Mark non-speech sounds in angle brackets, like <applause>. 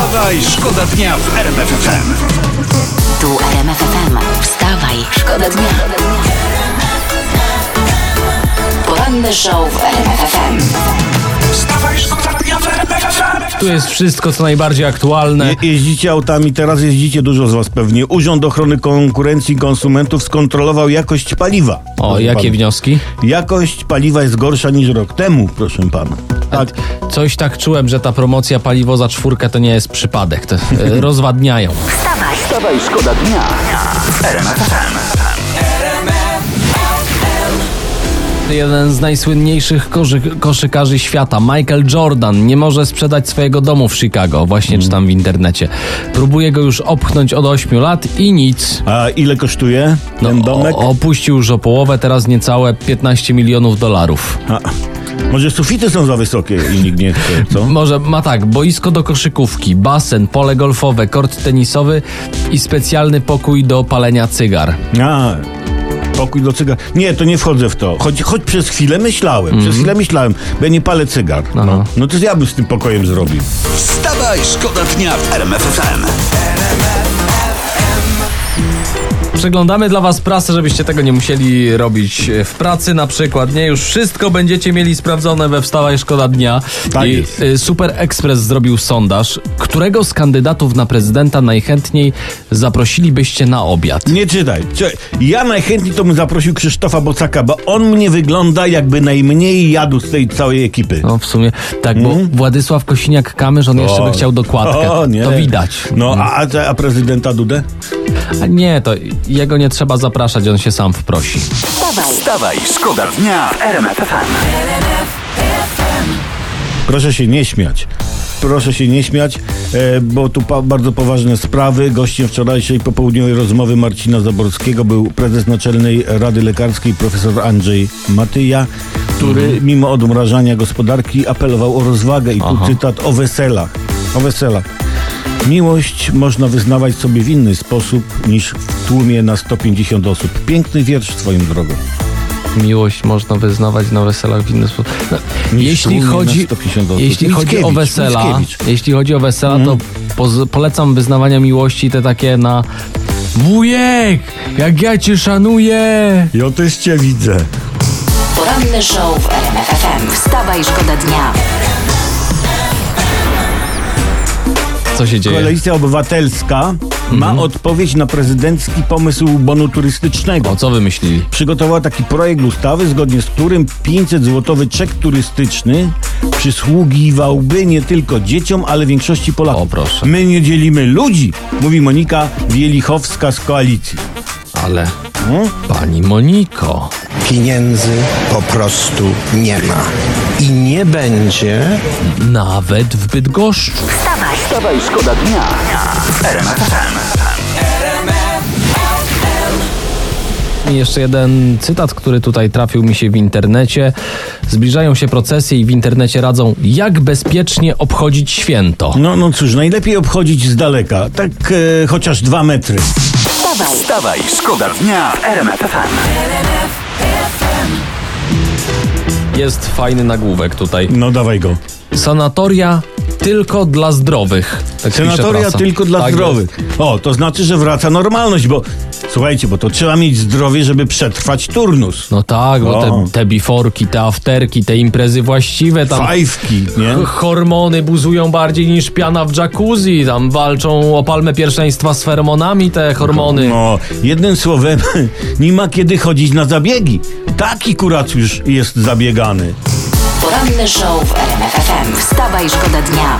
Wstawaj, szkoda dnia w RMF FM. Tu RMF FM. Wstawaj, szkoda dnia. Poranny show w RMF FM. Wstawaj, szkoda dnia w RMF FM. Tu jest wszystko, co najbardziej aktualne. Je, jeździcie autami, teraz jeździcie dużo z was pewnie. Urząd Ochrony Konkurencji i Konsumentów skontrolował jakość paliwa. O, Proszę jakie pana. wnioski? Jakość paliwa jest gorsza niż rok temu, proszę pana. Tak. Coś tak czułem, że ta promocja paliwo za czwórkę to nie jest przypadek. To, e, <laughs> rozwadniają. Wstawaj, szkoda dnia. Jeden z najsłynniejszych koszy, koszykarzy świata, Michael Jordan, nie może sprzedać swojego domu w Chicago. Właśnie czytam w internecie. Próbuje go już opchnąć od 8 lat i nic. A ile kosztuje ten domek? O, opuścił już o połowę, teraz niecałe 15 milionów dolarów. A, może sufity są za wysokie i nikt nie chce, co? <laughs> Może ma tak, boisko do koszykówki, basen, pole golfowe, kort tenisowy i specjalny pokój do palenia cygar. A, pokój do cygar. Nie, to nie wchodzę w to. Choć, choć przez chwilę myślałem, przez chwilę myślałem, bo ja nie palę cygar. No, Aha. no to ja bym z tym pokojem zrobił. Wstawaj, szkoda dnia w RMF FM. Przeglądamy dla Was prasę, żebyście tego nie musieli robić w pracy na przykład. Nie, już wszystko będziecie mieli sprawdzone we Wstawaj Szkoda Dnia. Tak I y, Super Express zrobił sondaż. Którego z kandydatów na prezydenta najchętniej zaprosilibyście na obiad? Nie czytaj. Ja najchętniej to bym zaprosił Krzysztofa Bocaka, bo on mnie wygląda jakby najmniej jadł z tej całej ekipy. No w sumie tak, bo Władysław Kosiniak-Kamysz, on jeszcze by chciał dokładkę. Mhm. O, nie. To widać. No, a, a, a prezydenta Dudę? A nie, to jego nie trzeba zapraszać, on się sam wprosi. Wstawaj, Wstawaj, szkoda dnia w RMF. Proszę się nie śmiać. Proszę się nie śmiać, e, bo tu bardzo poważne sprawy. Gościem wczorajszej popołudniowej rozmowy Marcina Zaborskiego był prezes Naczelnej Rady Lekarskiej profesor Andrzej Matyja, który mimo odmrażania gospodarki apelował o rozwagę i tu Aha. cytat o weselach. O weselach. Miłość można wyznawać sobie w inny sposób niż w tłumie na 150 osób. Piękny wiersz swoją drogą. Miłość można wyznawać na weselach w inny sposób. No, jeśli chodzi, 150 osób. jeśli chodzi o wesela. Mhm. jeśli chodzi o wesela, to poz, polecam wyznawania miłości te takie na wujek, jak ja cię szanuję. Ja też cię widzę. poranny show w RMF FM. Wstawaj, szkoda dnia. Co się dzieje? Koalicja Obywatelska ma odpowiedź na prezydencki pomysł bonu turystycznego. O co wymyślili? Przygotowała taki projekt ustawy, zgodnie z którym 500 złotowy czek turystyczny przysługiwałby nie tylko dzieciom, ale większości Polaków. O, proszę. My nie dzielimy ludzi, mówi Monika Wielichowska z koalicji. Ale No? pani Moniko, pieniędzy po prostu nie ma. I nie będzie nawet w Bydgoszczu. Wstawaj, szkoda dnia w RMF FM. I jeszcze jeden cytat, który tutaj trafił mi się w internecie. Zbliżają się procesje i w internecie radzą, jak bezpiecznie obchodzić święto. No, no cóż, najlepiej obchodzić z daleka, tak e, chociaż dwa metry. Wstawaj, Wstawaj, szkoda dnia w RMF FM. Jest fajny nagłówek tutaj. No dawaj go. Sanatoria tylko dla zdrowych. Tak tylko dla Tak zdrowych. O, to znaczy, że wraca normalność, bo słuchajcie, bo to trzeba mieć zdrowie, żeby przetrwać turnus. No tak, bo O. te, te biforki, te afterki, te imprezy właściwe, tam Fajwki, nie? hormony buzują bardziej niż piana w jacuzzi, tam walczą o palmę pierwszeństwa z feromonami te hormony. No, jednym słowem, <laughs> nie ma kiedy chodzić na zabiegi. Taki kuracjusz jest zabiegany. poranny show w RMF FM. Wstawaj, szkoda dnia.